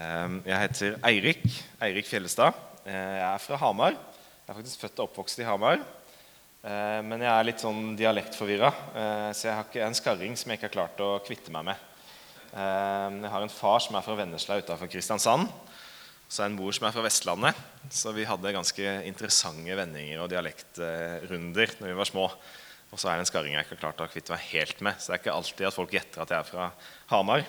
Ehm, jeg heter Eirik. Eirik Fjellestad. Eh, jeg er fra Hamar. Jeg er faktisk født og oppvokst i Hamar. Eh, men jeg er litt sånn dialektforvirra, eh, så jeg har ikke en skarring som jeg ikke har klart å kvitte meg med. Ehm, jeg har en far som er fra Vennesla utafor Kristiansand. Så en mor som er fra Vestlandet. Så vi hadde ganske interessante vendinger og dialektrunder når vi var små. Og så er det en skarring jeg ikke har klart å kvitte meg helt med. Så det er ikke alltid at folk gjetter at jeg er fra Hamar.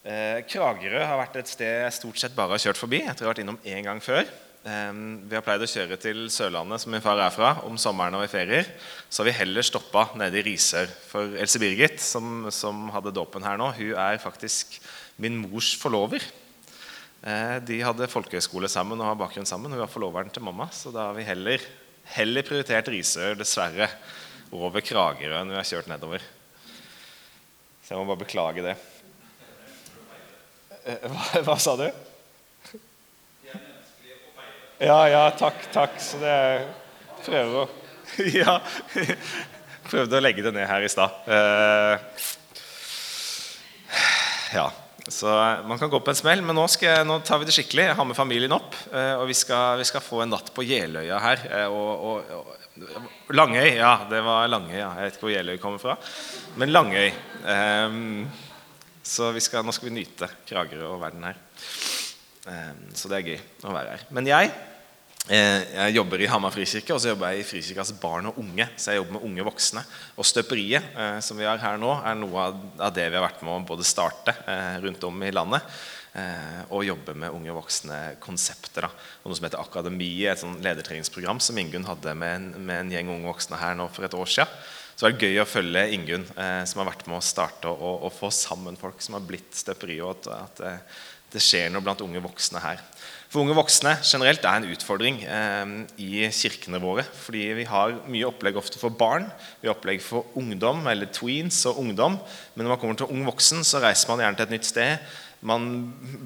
Eh, Kragerø har vært et sted jeg stort sett bare har kjørt forbi. Jeg tror jeg har vært innom én gang før. Vi har pleid å kjøre til Sørlandet, som min far er fra, om sommeren og i ferier. Så har vi heller stoppa nede i Risør. For Else Birgit, som, som hadde dåpen her nå, hun er faktisk min mors forlover. Eh, de hadde folkehøyskole sammen og har bakgrunn sammen. Hun var forloveren til mamma, så da har vi heller, heller prioritert Risør, dessverre, over Kragerø når vi har kjørt nedover. Så jeg må bare beklage det. Eh, hva, hva sa du? Ja, ja, takk, takk. Så det prøver å Ja. Prøvde å legge det ned her i stad. Eh, ja. Så man kan gå på en smell, men nå, jeg, nå tar vi det skikkelig. Jeg har med familien opp. Eh, og vi skal, vi skal få en natt på Jeløya her. Og, og, og, Langøy. Ja, det var Langøy. Ja. Jeg vet ikke hvor Jeløy kommer fra. Men Langøy. Um, så skal, nå skal vi nyte Kragerø og verden her. Um, så det er gøy å være her. Men jeg Eh, jeg jobber i Hamar frikirke, og så jobber jeg i Frikirkas barn og unge. Så jeg jobber med unge voksne. Og støperiet eh, som vi har her nå, er noe av det vi har vært med å både starte eh, rundt om i landet. Og jobbe med unge voksne-konsepter. Noe som heter Akademiet, et sånn ledertreningsprogram som Ingunn hadde med en, med en, gjeng unge voksne her nå for et år siden. Så det er gøy å følge Ingunn, som har vært med å starte og, og, få sammen folk som har blitt støperiet, og at, at det skjer noe blant unge voksne her. For unge voksne generelt er en utfordring eh, i kirkene våre. Fordi vi har mye opplegg ofte for barn, vi har opplegg for ungdom, eller tweens og ungdom. Men når man kommer til ung voksen, så reiser man gjerne til et nytt sted. Man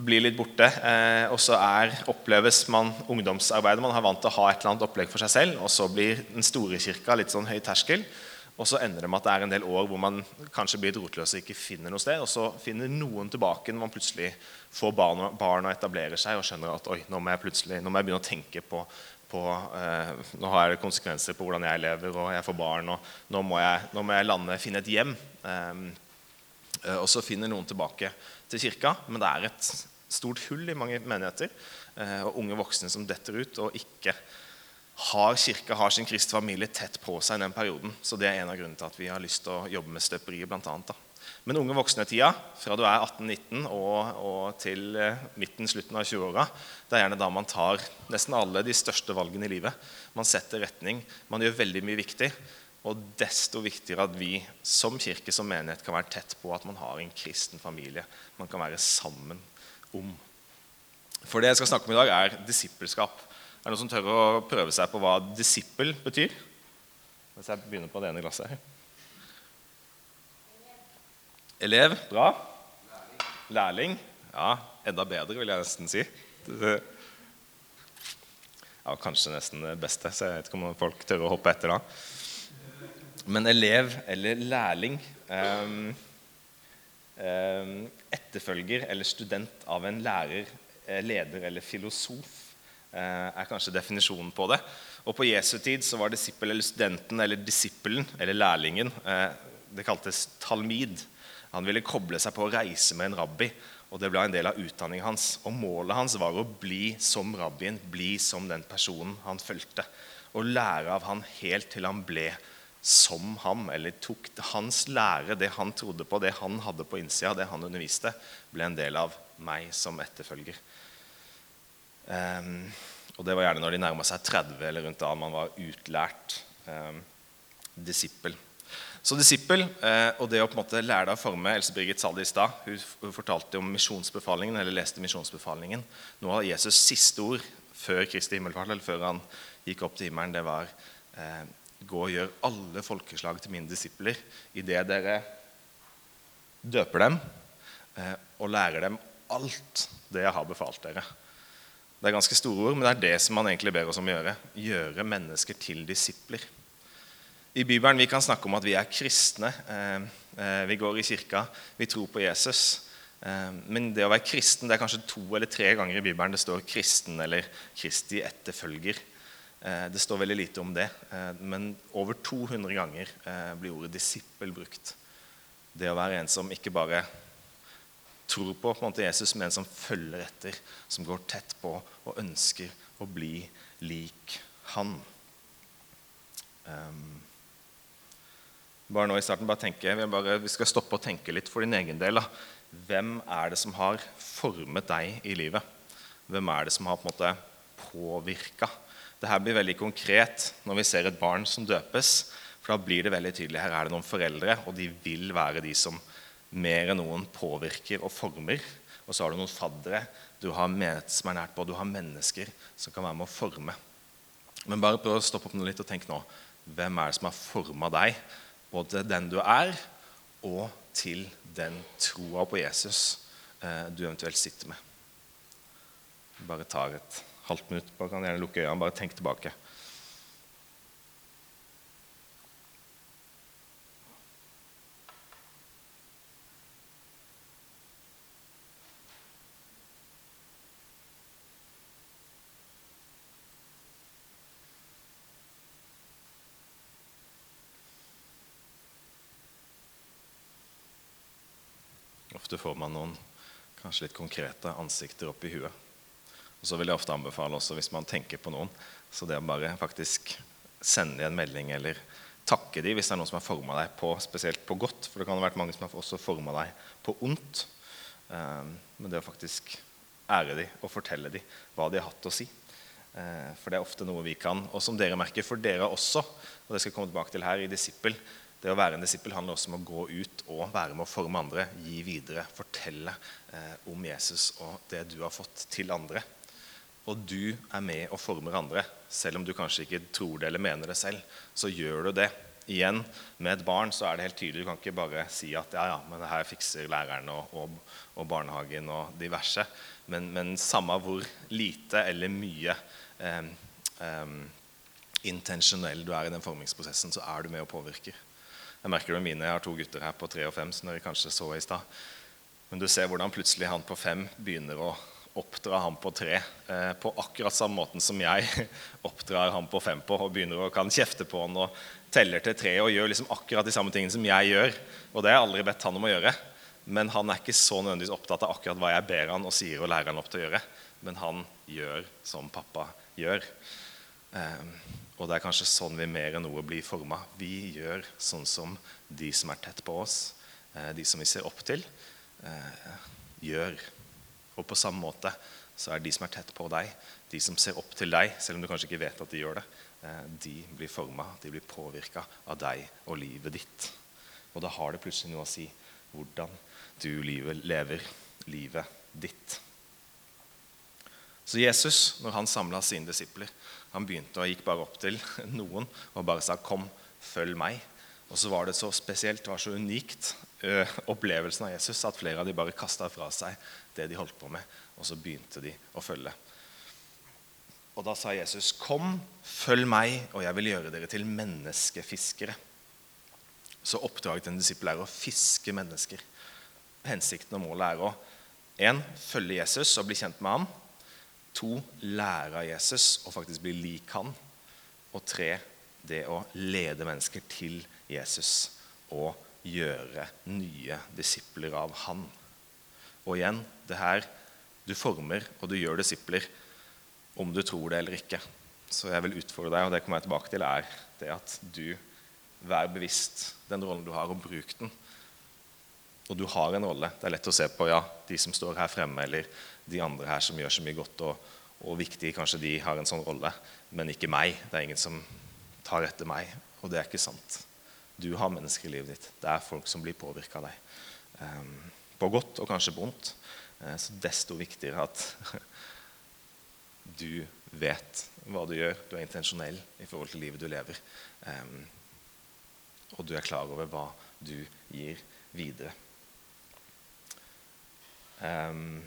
blir litt borte, eh, og så er, oppleves man ungdomsarbeidet. Man har vant til å ha et eller annet opplegg for seg selv, og så blir den store kirka litt sånn høy terskel. Og så ender det med at det er en del år hvor man kanskje blir rotløs og ikke finner noe sted. Og så finner noen tilbake når man plutselig får barn, barn og etablerer seg og skjønner at oi, nå må jeg plutselig, nå må jeg begynne å tenke på, på eh, Nå har jeg konsekvenser på hvordan jeg lever, og jeg får barn, og nå må jeg, nå må jeg lande, finne et hjem. Eh, og så finner noen tilbake til kirka, men det er et stort hull i mange menigheter. Eh, og unge voksne som detter ut og ikke har kirka har sin kristne familie tett på seg i den perioden. Så det er en av grunnene til at vi har lyst til å jobbe med støperiet. Blant annet, Men unge voksne-tida, fra du er 18-19 og, og, til eh, midten, slutten av 20-åra, det er gjerne da man tar nesten alle de største valgene i livet. Man setter retning, man gjør veldig mye viktig. Og desto viktigere at vi som kirke som menighet kan være tett på at man har en kristen familie man kan være sammen om. For det jeg skal snakke om i dag, er disippelskap. Er det noen som tør å prøve seg på hva disippel betyr? Hvis jeg begynner på det ene glasset her. Elev. Bra. Lærling. Ja, enda bedre, vil jeg nesten si. Ja, Kanskje nesten det beste, så jeg vet ikke om folk tør å hoppe etter da. Men elev eller lærling um, um, Etterfølger eller student av en lærer, eh, leder eller filosof er kanskje definisjonen på det. Og På Jesu tid så var disippel eller studenten eller disippelen eller lærlingen eh, det kaltes talmid. Han ville koble seg på å reise med en rabbi, og det ble en del av utdanningen hans. Og Målet hans var å bli som rabbien, bli som den personen han fulgte. Og lære av han helt til han ble som ham, eller tok hans lære, det han trodde på, det han hadde på innsida, det han underviste, ble en del av meg som etterfølger. Um, og det var gjerne når de nærma seg 30, eller rundt da man var utlært um, disippel. Så disippel eh, og det å på en måte lære deg å forme Else Birgit sa det i stad. Hun, fortalte om misjonsbefalingen, eller leste misjonsbefalingen. Noe av Jesus' siste ord før Kristi himmelfart, eller før han gikk opp til himmelen, det var eh, Gå og gjør alle folkeslag til mine disipler idet dere døper dem eh, og lærer dem alt det jeg har befalt dere. Det er ganske store ord, men det er det som han egentlig ber oss om å gjøre. Gjøre mennesker til disipler. I Bibelen vi kan snakke om at vi er kristne. Eh, eh, vi går i kirka, vi tror på Jesus. Eh, men det å være kristen det er kanskje to eller tre ganger i Bibelen det står 'kristen' eller 'Kristi etterfølger'. Det står veldig lite om det, men over 200 ganger blir ordet 'disippel' brukt. Det å være en som ikke bare tror på, på en måte Jesus, men en som følger etter, som går tett på og ønsker å bli lik han. Um, bare nå i starten, bare tenke, vi, bare, vi, skal stoppe og tenke litt for din egen del. Da. Hvem er det som har formet deg i livet? Hvem er det som har på en måte påvirka? Dette blir veldig konkret når vi ser et barn som døpes. For da blir det veldig tydelig her er det noen foreldre, og de vil være de som mer enn noen påvirker og former. Og så har du noen faddere du har med, som er nært på, du har mennesker som kan være med å forme. Men bare prøv å stoppe opp litt og tenk nå. Hvem er det som har forma deg, både den du er, og til den troa på Jesus eh, du eventuelt sitter med? Bare tar et halvt minutt, bare kan gjerne lukke øynene, bare tenk tilbake. Ofte får man noen kanskje litt konkrete ansikter opp i huet. Og så vil jeg ofte anbefale også hvis man tenker på noen, så det å bare faktisk sende en melding eller takke dem hvis det er noen som har forma deg på, spesielt på godt. For det kan ha vært mange som har også forma deg på ondt. Ehm, men det å faktisk ære dem og fortelle dem hva de har hatt å si. Ehm, for det er ofte noe vi kan, og som dere merker, for dere også, og det skal jeg komme tilbake til her i Disippel, det å være en disippel handler også om å gå ut og være med å forme andre, gi videre, fortelle eh, om Jesus og det du har fått til andre. Og du er med og former andre, selv om du kanskje ikke tror det eller mener det selv. Så gjør du det. Igjen, med et barn så er det helt tydelig. Du kan ikke bare si at ja, ja, men det her fikser læreren og, og, og barnehagen og diverse. Men, men, samme hvor lite eller mye eh, eh, intensjonell du er i den formingsprosessen, så er du med og påvirker. Jeg merker det med mine, jeg har to gutter her på tre og fem. som dere kanskje så i sted. Men du ser hvordan plutselig han på fem begynner å oppdra han på tre eh, på akkurat samme måten som jeg oppdrar han på fem på, og begynner å kan kjefte på han og teller til tre og gjør liksom akkurat de samme tingene som jeg gjør. Og det har jeg aldri bedt han om å gjøre. Men han er ikke så nødvendigvis opptatt av akkurat hva jeg ber han og sier og lærer han opp til å gjøre. Men han gjør som pappa gjør. Eh, og det er kanskje sånn vi mer enn noe blir forma. Vi gjør sånn som de som er tett på oss, eh, de som vi ser opp til, eh, gjør. Og på samme måte så er de som er tett på deg, de som ser opp til deg, selv om du kanskje ikke vet at de gjør det, eh, de blir forma, de blir påvirka av deg og livet ditt. Og da har det plutselig noe å si hvordan du lever livet ditt. Så Jesus, når han samla sine disipler, han begynte og gikk bare opp til noen og bare sa 'Kom, følg meg'. Og så var det så spesielt, det var så unikt, ø, opplevelsen av Jesus, at flere av de bare kasta fra seg det de holdt på med, og så begynte de å følge. Og da sa Jesus, 'Kom, følg meg, og jeg vil gjøre dere til menneskefiskere'. Så oppdraget en disippel er å fiske mennesker. Hensikten og målet er å en, følge Jesus og bli kjent med ham. To, lære av Jesus og faktisk bli lik han. Og tre, det å lede mennesker til Jesus og gjøre nye disipler av han. Og igjen, det her du former og du gjør disipler om du tror det eller ikke. Så jeg vil utfordre deg, og det kommer jeg tilbake til, er det at du vær bevisst den rollen du har, og bruk den. Og du har en rolle. Det er lett å se på ja, de som står her fremme, eller de andre her som gjør så mye godt og, og viktig. Kanskje de har en sånn rolle, men ikke meg. Det er ingen som tar etter meg. Og det er ikke sant. Du har mennesker i livet ditt. Det er folk som blir påvirka av deg. Um, på godt og kanskje på vondt. Uh, så desto viktigere at du vet hva du gjør. Du er intensjonell i forhold til livet du lever. Um, og du er klar over hva du gir videre. Um,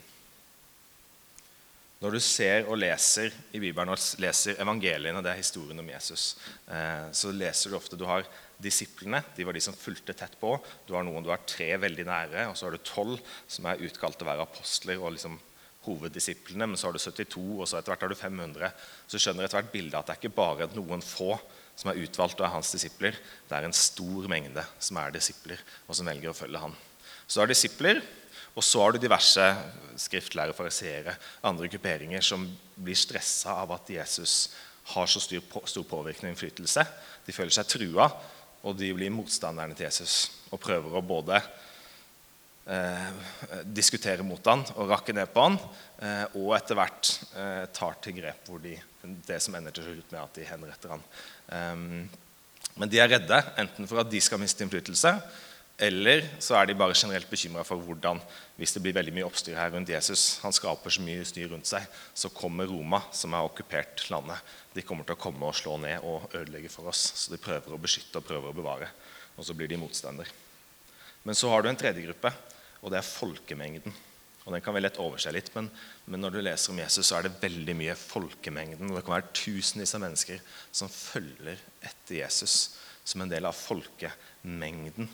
Når du ser og leser i Bibelen og leser evangeliene, det er historien om Jesus, eh, så leser du ofte du har disiplene. De var de som fulgte tett på. Du har noen du har tre veldig nære, og så har du tolv som er utkalt til å være apostler og liksom hoveddisiplene. Men så har du 72, og så etter hvert har du 500. Så skjønner etter hvert bildet at det er ikke bare noen få som er utvalgt og er hans disipler. Det er en stor mengde som er disipler, og som velger å følge han. Så du har disipler, og så har du diverse skriftlærere, fariseere, andre grupperinger som blir stressa av at Jesus har så stor påvirkning og innflytelse. De føler seg trua, og de blir motstanderne til Jesus og prøver å både eh, diskutere mot han og rakke ned på han, eh, og etter hvert eh, tar til grep hvor de, det som ender til slutt med at de henretter han. Eh, men de er redde enten for at de skal miste innflytelse, eller så er de bare generelt bekymra for hvordan, hvis det blir veldig mye oppstyr her rundt Jesus, han skaper så mye styr rundt seg, så kommer Roma, som har okkupert landet, de kommer til å komme og slå ned og ødelegge for oss. Så de prøver å beskytte og prøver å bevare. Og så blir de motstander. Men så har du en tredje gruppe, og det er folkemengden. Og Den kan vi lett overse litt, men, men, når du leser om Jesus, så er det veldig mye folkemengden. og Det kan være tusenvis av mennesker som følger etter Jesus som en del av folkemengden.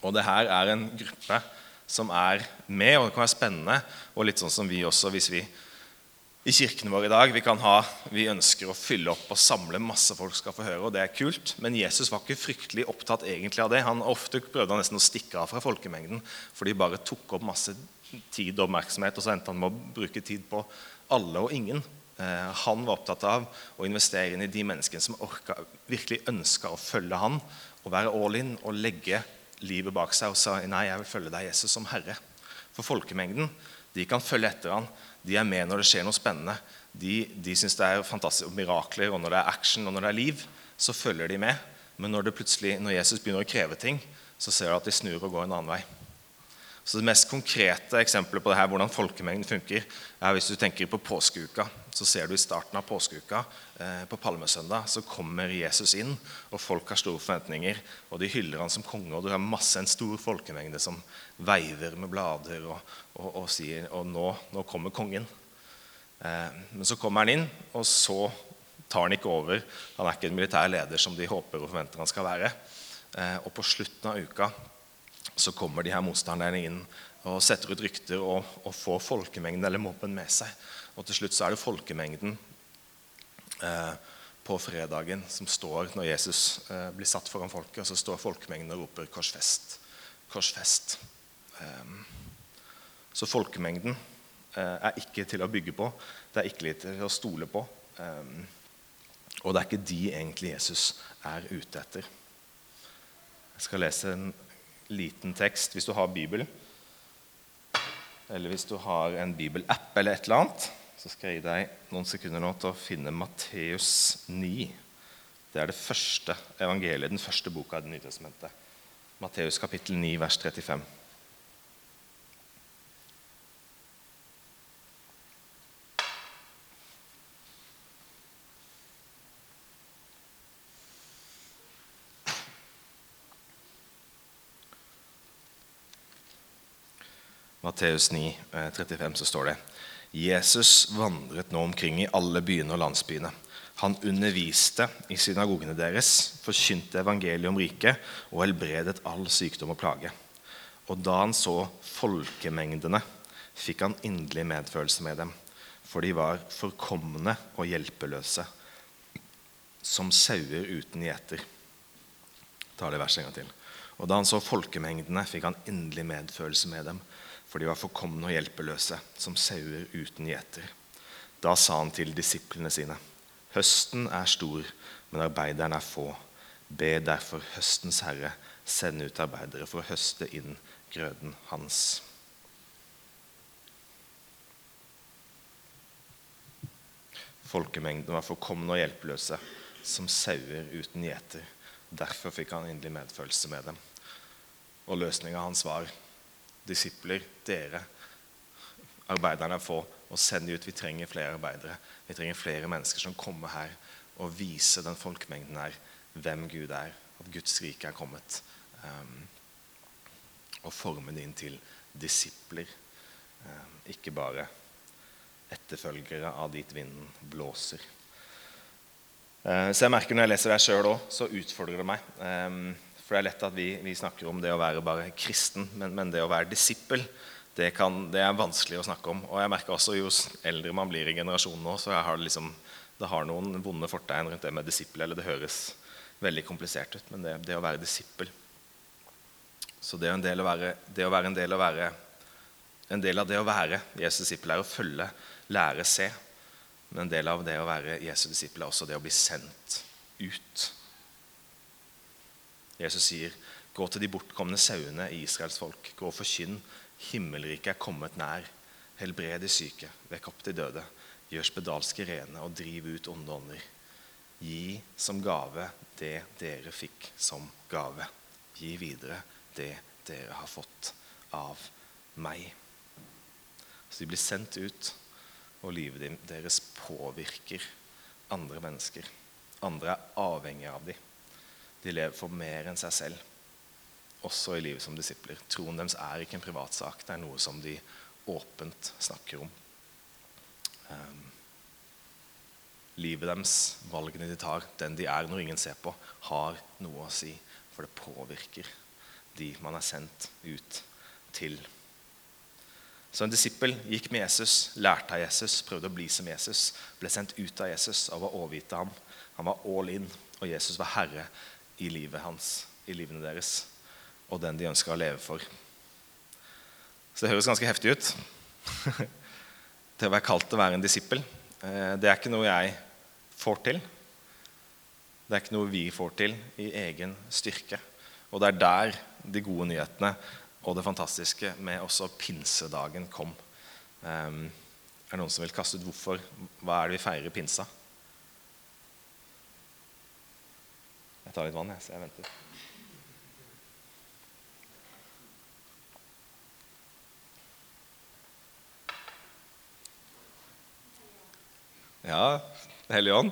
Og det her er en gruppe som er med, og det kan være spennende. Og litt sånn som vi også, hvis vi i kirken vår i dag vi, kan ha, vi ønsker å fylle opp og samle masse folk skal få høre, og det er kult. Men Jesus var ikke fryktelig opptatt egentlig av det. Han Ofte prøvde nesten å stikke av fra folkemengden, for de bare tok opp masse tid og oppmerksomhet, og så endte han med å bruke tid på alle og ingen. Eh, han var opptatt av å investere inn i de menneskene som orka, virkelig ønska å følge han, og være all in og legge livet bak seg og sa nei, jeg vil følge deg, Jesus, som Herre. For folkemengden de kan følge etter han. De er med når det skjer noe spennende. De, de syns det er fantastiske mirakler, og når det er action og når det er liv, så følger de med. Men når, det plutselig, når Jesus begynner å kreve ting, så ser du at de snur og går en annen vei. Så Det mest konkrete eksempelet på det her, hvordan folkemengden funker, er hvis du tenker på påskeuka. Så ser du i starten av påskeuka, eh, på palmesøndag, så kommer Jesus inn, og folk har store forventninger. Og de hyller han som konge, og du har masse en stor folkemengde som veiver med blader og, og, og sier Og nå, nå kommer kongen. Eh, men så kommer han inn, og så tar han ikke over. Han er ikke en militær leder som de håper og forventer han skal være. Eh, og på slutten av uka så kommer de her motstanderne inn og setter ut rykter og, og får folkemengden eller mobben med seg. Og til slutt så er det folkemengden eh, på fredagen som står når Jesus eh, blir satt foran folket, og så står folkemengden og roper 'Korsfest'. Korsfest. Eh, så folkemengden eh, er ikke til å bygge på. Det er ikke til å stole på. Eh, og det er ikke de egentlig Jesus er ute etter. Jeg skal lese en liten tekst hvis du har Bibelen. Eller hvis du har en bibelapp eller et eller annet, så skal jeg gi deg noen sekunder nå til å finne Matteus 9. Det er det første evangeliet, den første boka i Det nye testamentet. Matteus kapittel 9, vers 35. Matteus 9, 35, eh, så står det Jesus vandret nå omkring i alle byene og landsbyene. Han underviste i synagogene deres, forkynte evangeliet om riket og helbredet all sykdom og plage. Og da han så folkemengdene, fikk han inderlig medfølelse med dem, for de var forkomne og hjelpeløse, som sauer uten gjeter. Ta det verset en gang til. Og da han så folkemengdene, fikk han inderlig medfølelse med dem, for de var forkomne og hjelpeløse, som sauer uten gjeter. Da sa han til disiplene sine.: Høsten er stor, men arbeiderne er få. Be derfor høstens herre sende ut arbeidere for å høste inn grøden hans. Folkemengden var forkomne og hjelpeløse, som sauer uten gjeter. Derfor fikk han inderlig medfølelse med dem. Og løsninga hans var disipler, dere, arbeiderne er få, og send ut. Vi trenger flere arbeidere. Vi trenger flere mennesker som kommer her og viser den folkemengden her hvem Gud er, at Guds rike er kommet. Um, og forme det inn til disipler. Um, ikke bare etterfølgere av dit vinden blåser. Uh, så jeg merker Når jeg leser det sjøl òg, så utfordrer det meg. Eh, for det er lett at vi, vi snakker om det å være bare kristen, men, men det å være disippel det, kan, det, er vanskelig å snakke om. Og jeg merker også Jo eldre man blir i generasjonen nå, så har det, liksom, det har noen vonde fortegn rundt det med disippel. Eller det høres veldig komplisert ut, men det, det å være disippel Så det, å være, det å være en del av være en del av det å være Jesus' disippel er å følge, lære, se. Men en del av det å være Jesus' disippel er også det å bli sendt ut. Jesus sier, 'Gå til de bortkomne sauene i Israels folk.' 'Gå og forkynn. Himmelriket er kommet nær.' 'Helbred de syke. Vekk opp de døde. Gjør spedalske rene, og driv ut onde ånder.' 'Gi som gave det dere fikk som gave.' 'Gi videre det dere har fått av meg.' Så de blir sendt ut og livet deres påvirker andre mennesker. Andre er avhengig av dem. De lever for mer enn seg selv, også i livet som disipler. Troen deres er ikke en privatsak, det er noe som de åpent snakker om. Um, livet deres, valgene de tar, den de er når ingen ser på, har noe å si. For det påvirker de man er sendt ut til. Så en disippel gikk med Jesus, lærte av Jesus, prøvde å bli som Jesus. Ble sendt ut av Jesus og var overgitt av ham. Han var all in, og Jesus var herre i livet hans, i livene deres. Og den de ønska å leve for. Så det høres ganske heftig ut. det å være kalt til å være en disippel, eh, det er ikke noe jeg får til. Det er ikke noe vi får til i egen styrke. Og det er der de gode nyhetene og det fantastiske med også pinsedagen kom. Um, er det noen som vil kaste ut hvorfor? Hva er det vi feirer pinsa? Jeg tar litt vann, jeg, så jeg venter. Ja, Hellige Ånd.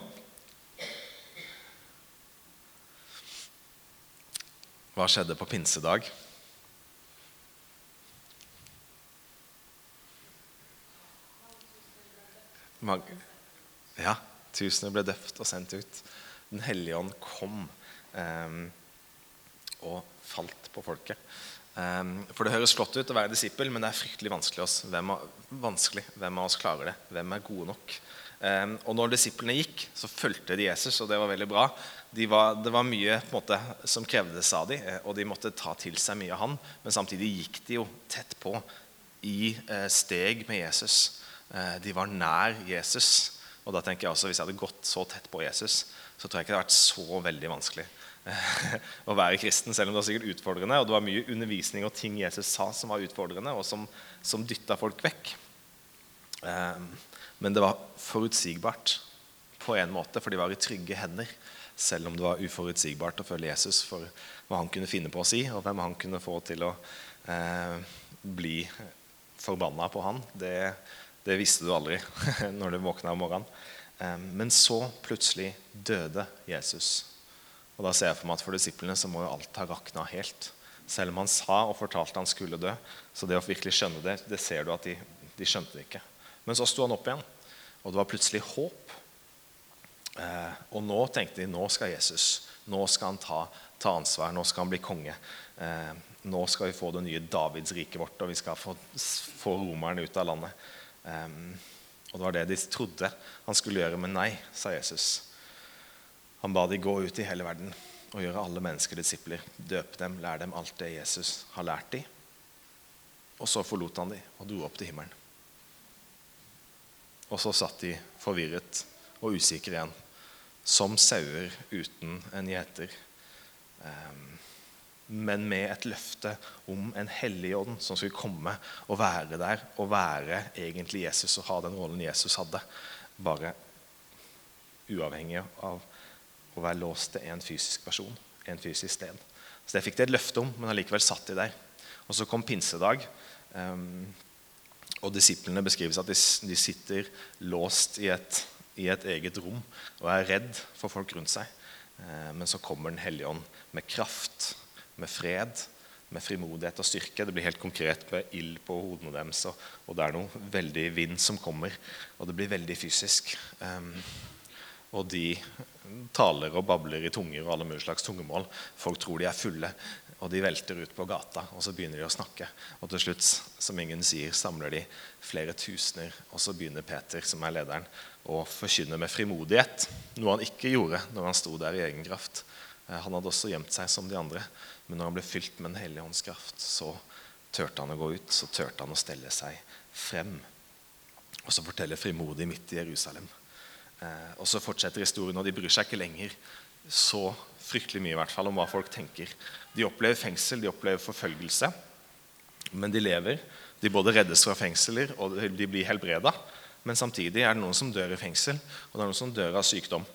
Hva skjedde på pinsedag? Ja, tusener ble døpt og sendt ut. Den hellige ånd kom og falt på folket. Um, for Det høres flott ut å være disippel, men det er fryktelig vanskelig. Oss. Hvem, av, vanskelig. Hvem av oss klarer det? Hvem er gode nok? Um, og når disiplene gikk, så fulgte de Jesus, og det var veldig bra. De var, det var mye måte, som krevdes av dem, eh, og de måtte ta til seg mye av han. Men samtidig gikk de jo tett på i eh, steg med Jesus. Eh, de var nær Jesus. Og da tenker jeg også, Hvis jeg hadde gått så tett på Jesus, så tror jeg ikke det hadde vært så veldig vanskelig å være kristen, selv om det var sikkert utfordrende. Og det var mye undervisning og ting Jesus sa som var utfordrende, og som, som dytta folk vekk. Eh, men det var forutsigbart på en måte, for de var i trygge hender. Selv om det var uforutsigbart å følge Jesus for hva han kunne finne på å si, og hvem han kunne få til å eh, bli forbanna på han. Det, det visste du aldri når du våkna om morgenen. Men så plutselig døde Jesus. Og Da ser jeg for meg at for disiplene så må jo alt ha rakna helt. Selv om han sa og fortalte han skulle dø. Så det å virkelig skjønne det, det ser du at de, de skjønte det ikke. Men så sto han opp igjen, og det var plutselig håp. Eh, og nå tenkte de nå skal Jesus nå skal han ta, ta ansvar, nå skal han bli konge. Eh, nå skal vi få det nye Davids-riket vårt, og vi skal få, få romerne ut av landet. Eh, og Det var det de trodde han skulle gjøre, men nei, sa Jesus. Han ba de gå ut i hele verden og gjøre alle mennesker disipler. Døpe dem, lære dem alt det Jesus har lært dem. Og så forlot han dem og dro opp til himmelen. Og så satt de forvirret og usikre igjen, som sauer uten en gjeter. Um, men med et løfte om en hellig ånd som skulle komme og være der og være egentlig Jesus og ha den rollen Jesus hadde. Bare uavhengig av å være låst til en fysisk person, en fysisk sted. Så Det fikk de et løfte om, men allikevel satt de der. Og Så kom pinsedag. Um, og Disiplene beskrives at de, de sitter låst i et, i et, eget rom og er redd for folk rundt seg. Uh, men så kommer Den hellige ånd med kraft med fred, med frimodighet og styrke. Det blir helt konkret med ild på hodene deres, og, og, det er noe veldig vind som kommer. Og det blir veldig fysisk. Um, og de taler og babler i tunger og alle mulige slags tungemål. Folk tror de er fulle, og de velter ut på gata, og så begynner de å snakke. Og til slutt, som ingen sier, samler de flere tusener, og så begynner Peter, som er lederen, å forkynne med frimodighet, noe han ikke gjorde når han sto der i egen kraft. Eh, han hadde også gjemt seg som de andre, men når han ble fylt med Den hellige ånds kraft, så turte han å gå ut, så turte han å stelle seg frem. Og så forteller frimodig midt i Jerusalem. Eh, og så fortsetter historien, og de bryr seg ikke lenger så fryktelig mye i hvert fall om hva folk tenker. De opplever fengsel, de opplever forfølgelse, men de lever. De både reddes fra fengsler og de blir helbreda. Men samtidig er det noen som dør i fengsel, og det er noen som dør av sykdom.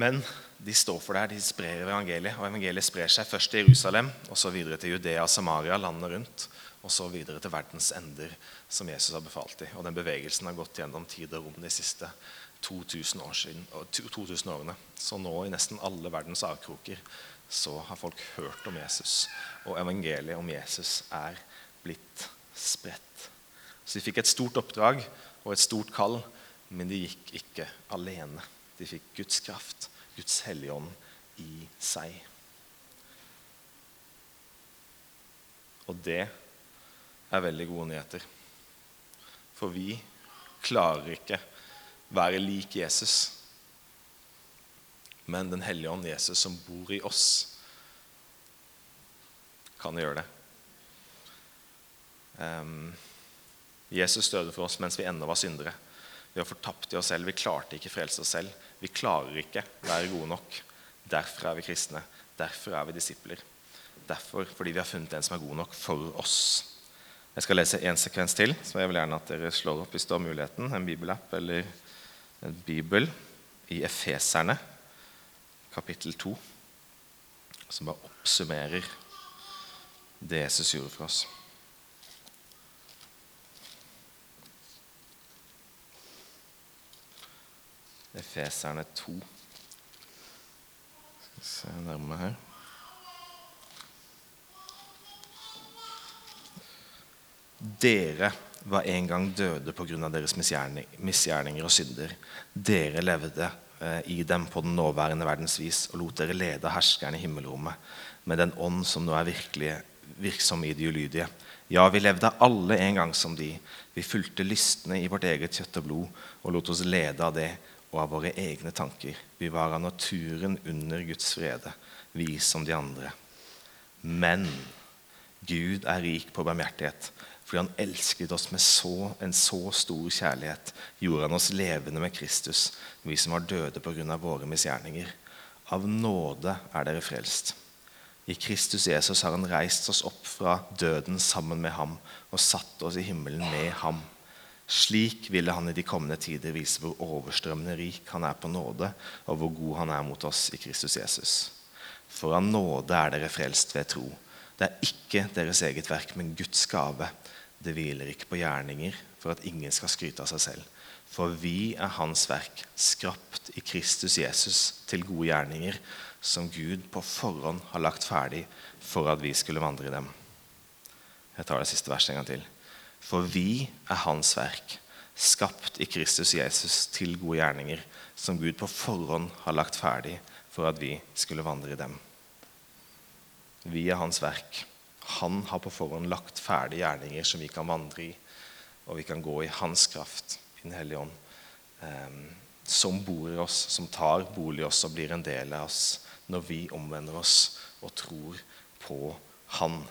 Men de står for det, her, de sprer evangeliet, og evangeliet sprer seg først til Jerusalem, og så videre til Judea Samaria, landet rundt, og så videre til verdens ender, som Jesus har befalt dem. Og den bevegelsen har gått gjennom tid og rom de siste 2000, år siden, 2000 årene. Så nå i nesten alle verdens avkroker så har folk hørt om Jesus. Og evangeliet om Jesus er blitt spredt. Så de fikk et stort oppdrag og et stort kall, men de gikk ikke alene. De fikk Guds kraft, Guds hellige ånd, i seg. Og det er veldig gode nyheter. For vi klarer ikke være lik Jesus. Men Den hellige ånd, Jesus, som bor i oss, kan gjøre det. Um, Jesus døde for oss mens vi ennå var syndere. Vi var fortapt i oss selv. Vi klarte ikke frelse oss selv. Vi klarer ikke være gode nok. Derfor er vi kristne. Derfor er vi disipler. Derfor fordi vi har funnet en som er god nok for oss. Jeg skal lese én sekvens til, så jeg vil gjerne at dere slår opp hvis du har muligheten. En bibelapp eller bibel i Efeserne, kapittel 2, som bare oppsummerer det Jesus gjorde for oss. Efeserne 2. Skal vi se nærmere her. Dere var en gang døde pga. deres misgjerninger og synder. Dere levde eh, i dem på den nåværende verdens vis og lot dere lede herskeren i himmelrommet med den ånd som nå er virkelig virksom i de ulydige. Ja, vi levde alle en gang som de. Vi fulgte lystne i vårt eget kjøtt og blod og lot oss lede av det og av våre egne tanker. Vi var av naturen under Guds frede, vi som de andre. Men Gud er rik på barmhjertighet. Fordi han elsket oss med så, en så stor kjærlighet, gjorde han oss levende med Kristus, vi som var døde pga. våre misgjerninger. Av nåde er dere frelst. I Kristus Jesus har han reist oss opp fra døden sammen med ham og satt oss i himmelen med ham. Slik ville han i de kommende tider vise hvor overstrømmende rik han er på nåde, og hvor god han er mot oss i Kristus Jesus. For av nåde er dere frelst ved tro. Det er ikke deres eget verk, men Guds gave. Det hviler ikke på gjerninger for at ingen skal skryte av seg selv. For vi er Hans verk, skrapt i Kristus Jesus til gode gjerninger, som Gud på forhånd har lagt ferdig for at vi skulle vandre i dem. Jeg tar det siste verset en gang til. For vi er Hans verk, skapt i Kristus Jesus til gode gjerninger, som Gud på forhånd har lagt ferdig for at vi skulle vandre i dem. Vi er Hans verk han har på forhånd lagt ferdige gjerninger som vi kan vandre i, og vi kan gå i hans kraft, i Den hellige ånd, eh, som bor i oss, som tar bolig i oss og blir en del av oss når vi omvender oss og tror på Han.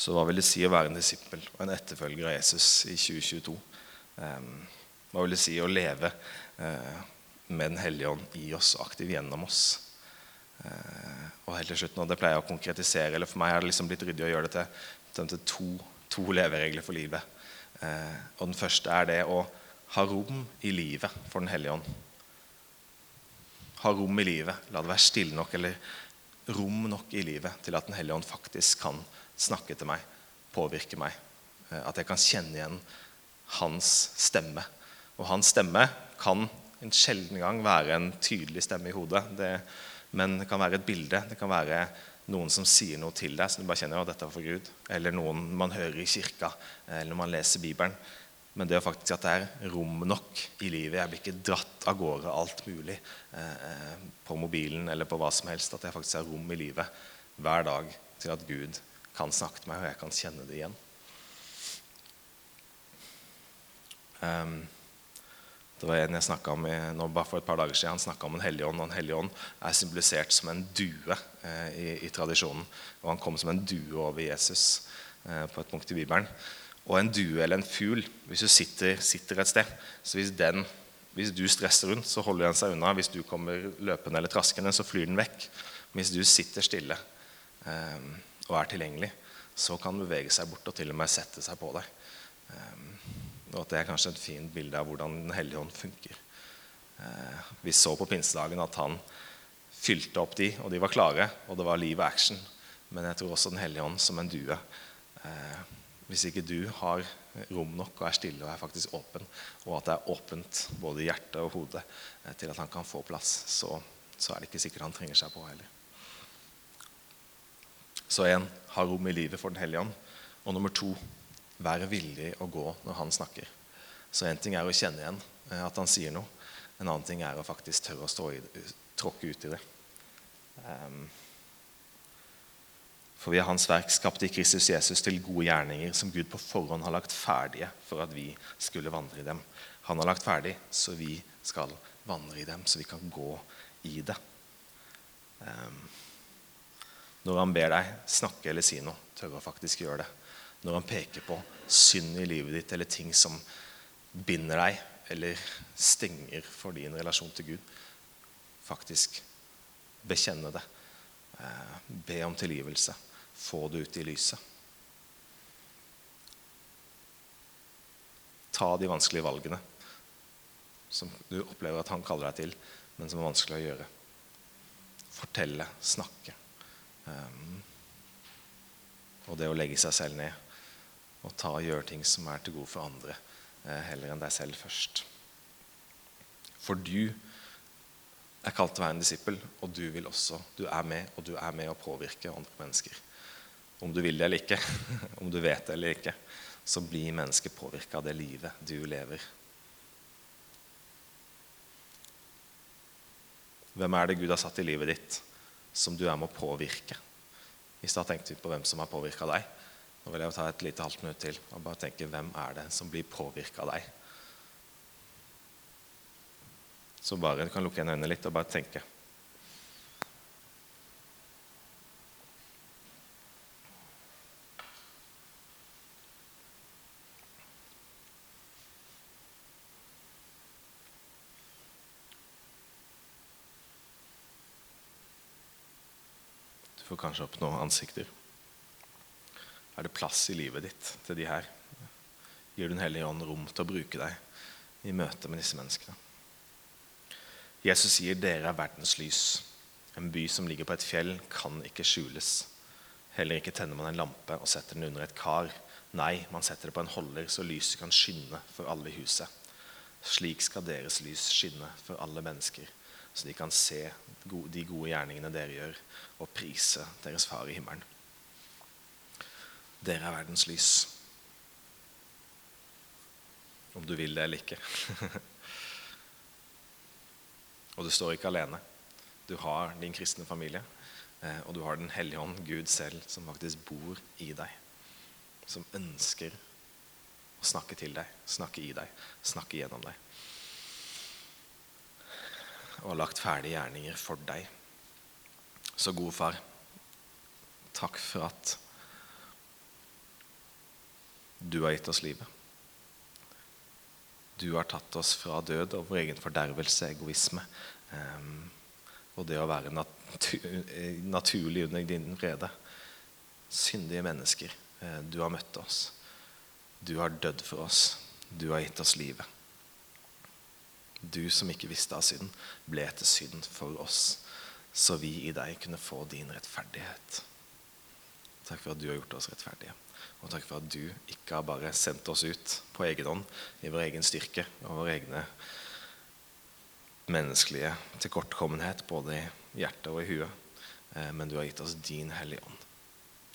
Så hva vil det si å være en disippel og en etterfølger av Jesus i 2022? Ehm, hva vil det si å leve eh, med Den hellige ånd i oss og aktiv gjennom oss? Eh, og helt til slutt, nå, Det pleier jeg å konkretisere, eller For meg er det liksom blitt ryddig å gjøre det til, til to, to leveregler for livet. Eh, og Den første er det å ha rom i livet for Den hellige ånd. Ha rom i livet. La det være stille nok eller rom nok i livet til at Den hellige ånd faktisk kan snakke til meg, påvirke meg. Eh, At jeg kan kjenne igjen hans stemme. Og hans stemme kan en sjelden gang være en tydelig stemme i hodet. Det, men det kan være et bilde. Det kan være noen som sier noe til deg som du bare kjenner at dette var for Gud. Eller noen man hører i kirka, eller når man leser Bibelen. Men det er faktisk at det er rom nok i livet. Jeg blir ikke dratt av gårde alt mulig eh, på mobilen eller på hva som helst. At jeg faktisk har rom i livet hver dag til at Gud kan snakke til meg, og jeg kan kjenne det igjen. Um, det var en jeg snakket om nå bare for et par dager siden. Han snakka om en hellig ånd. og En hellig ånd er symbolisert som en due eh, i, i, tradisjonen. Og Han kom som en due over Jesus eh, på et punkt i Bibelen. Og en due eller en fugl, hvis du sitter, sitter et sted så hvis, den, hvis du stresser rundt, så holder den seg unna. Hvis du kommer løpende eller traskende, så flyr den vekk. Hvis du sitter stille eh, og er tilgjengelig, så kan den bevege seg bort og til og med sette seg på deg. Um, og at det er kanskje et fint bilde av hvordan Den hellige ånd funker. Eh, vi så på pinsedagen at han fylte opp de, og de var klare, og det var liv og action. Men jeg tror også Den hellige ånd som en due. Eh, hvis ikke du har rom nok og er stille og er faktisk åpen, og at det er åpent både i hjertet og hodet eh, til at han kan få plass, så, så er det ikke sikkert han trenger seg på heller. Så en, ha rom i livet for Den hellige ånd. Og nummer to være villig å gå når han snakker. Så én ting er å kjenne igjen eh, at han sier noe. En annen ting er å faktisk tørre å stå i det, tråkke ut i det. Um, for vi er Hans verk, skapt i Kristus Jesus til gode gjerninger som Gud på forhånd har lagt ferdige for at vi skulle vandre i dem. Han har lagt ferdig, så vi skal vandre i dem, så vi kan gå i det. Um, når han ber deg snakke eller si noe, tør å faktisk gjøre det når han peker på synd i livet ditt eller ting som binder deg eller stenger for din relasjon til Gud. Faktisk bekjenne det. Eh, be om tilgivelse. Få det ut i lyset. Ta de vanskelige valgene som du opplever at han kaller deg til, men som er vanskelig å gjøre. Fortelle, snakke. Um, og det å legge seg selv ned og ta og gjøre ting som er til gode for andre, eh, heller enn deg selv først. For du er kalt til å være en disippel, og du vil også, du er med, og du er med å påvirke andre mennesker. Om du vil det eller ikke, om du vet det eller ikke, så blir mennesket påvirka av det livet du lever. Hvem er det Gud har satt i livet ditt som du er med å påvirke? I stad tenkte vi på hvem som har påvirka deg. Nå vil jeg ta et lite halvt minutt til og bare tenke hvem er det som blir påvirka av deg? Så bare du kan lukke igjen øynene litt og bare tenke. Kanskje opp noen ansikter. Er det plass i livet ditt til de her? Gir du Den hellige ånd rom til å bruke deg i møte med disse menneskene? Jesus sier dere er verdens lys. En by som ligger på et fjell, kan ikke skjules. Heller ikke tenner man en lampe og setter den under et kar. Nei, man setter det på en holder, så lyset kan skinne for alle i huset. Slik skal deres lys skinne for alle mennesker, så de kan se de gode gjerningene dere gjør, og prise deres far i himmelen. Dere er verdens lys. Om du vil det eller ikke. og du står ikke alene. Du har din kristne familie, eh, og du har Den hellige ånd, Gud selv, som faktisk bor i deg. Som ønsker å snakke til deg, snakke i deg, snakke gjennom deg. Og lagt ferdige gjerninger for deg. Så gode far, takk for at du har gitt oss livet. Du har tatt oss fra død og vår egen fordervelse, egoisme, um, og det å være natur, naturlig under din vrede. Syndige mennesker. Uh, du har møtt oss. Du har dødd for oss. Du har gitt oss livet. Du som ikke visste av synd, ble til synd for oss, så vi i deg kunne få din rettferdighet. Takk for at du har gjort oss rettferdige. Og takk for at du ikke har bare sendt oss ut på egen hånd, i vår egen styrke og våre egne menneskelige tilkortkommenhet, både i hjertet og i huet. Eh, men du har gitt oss din Hellige Ånd,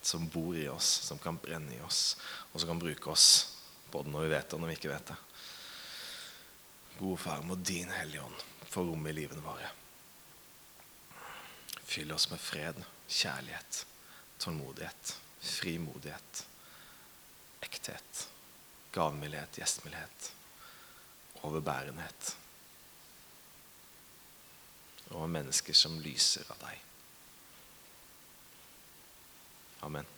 som bor i oss, som kan brenne i oss, og som kan bruke oss både når vi vet det, og når vi ikke vet det. Gode Far, må din Hellige Ånd få rom i livene våre. Fyll oss med fred, kjærlighet, tålmodighet, frimodighet, ekthet, gavmildhet, gjestmildhet, overbærenhet. Og mennesker som lyser av deg. Amen.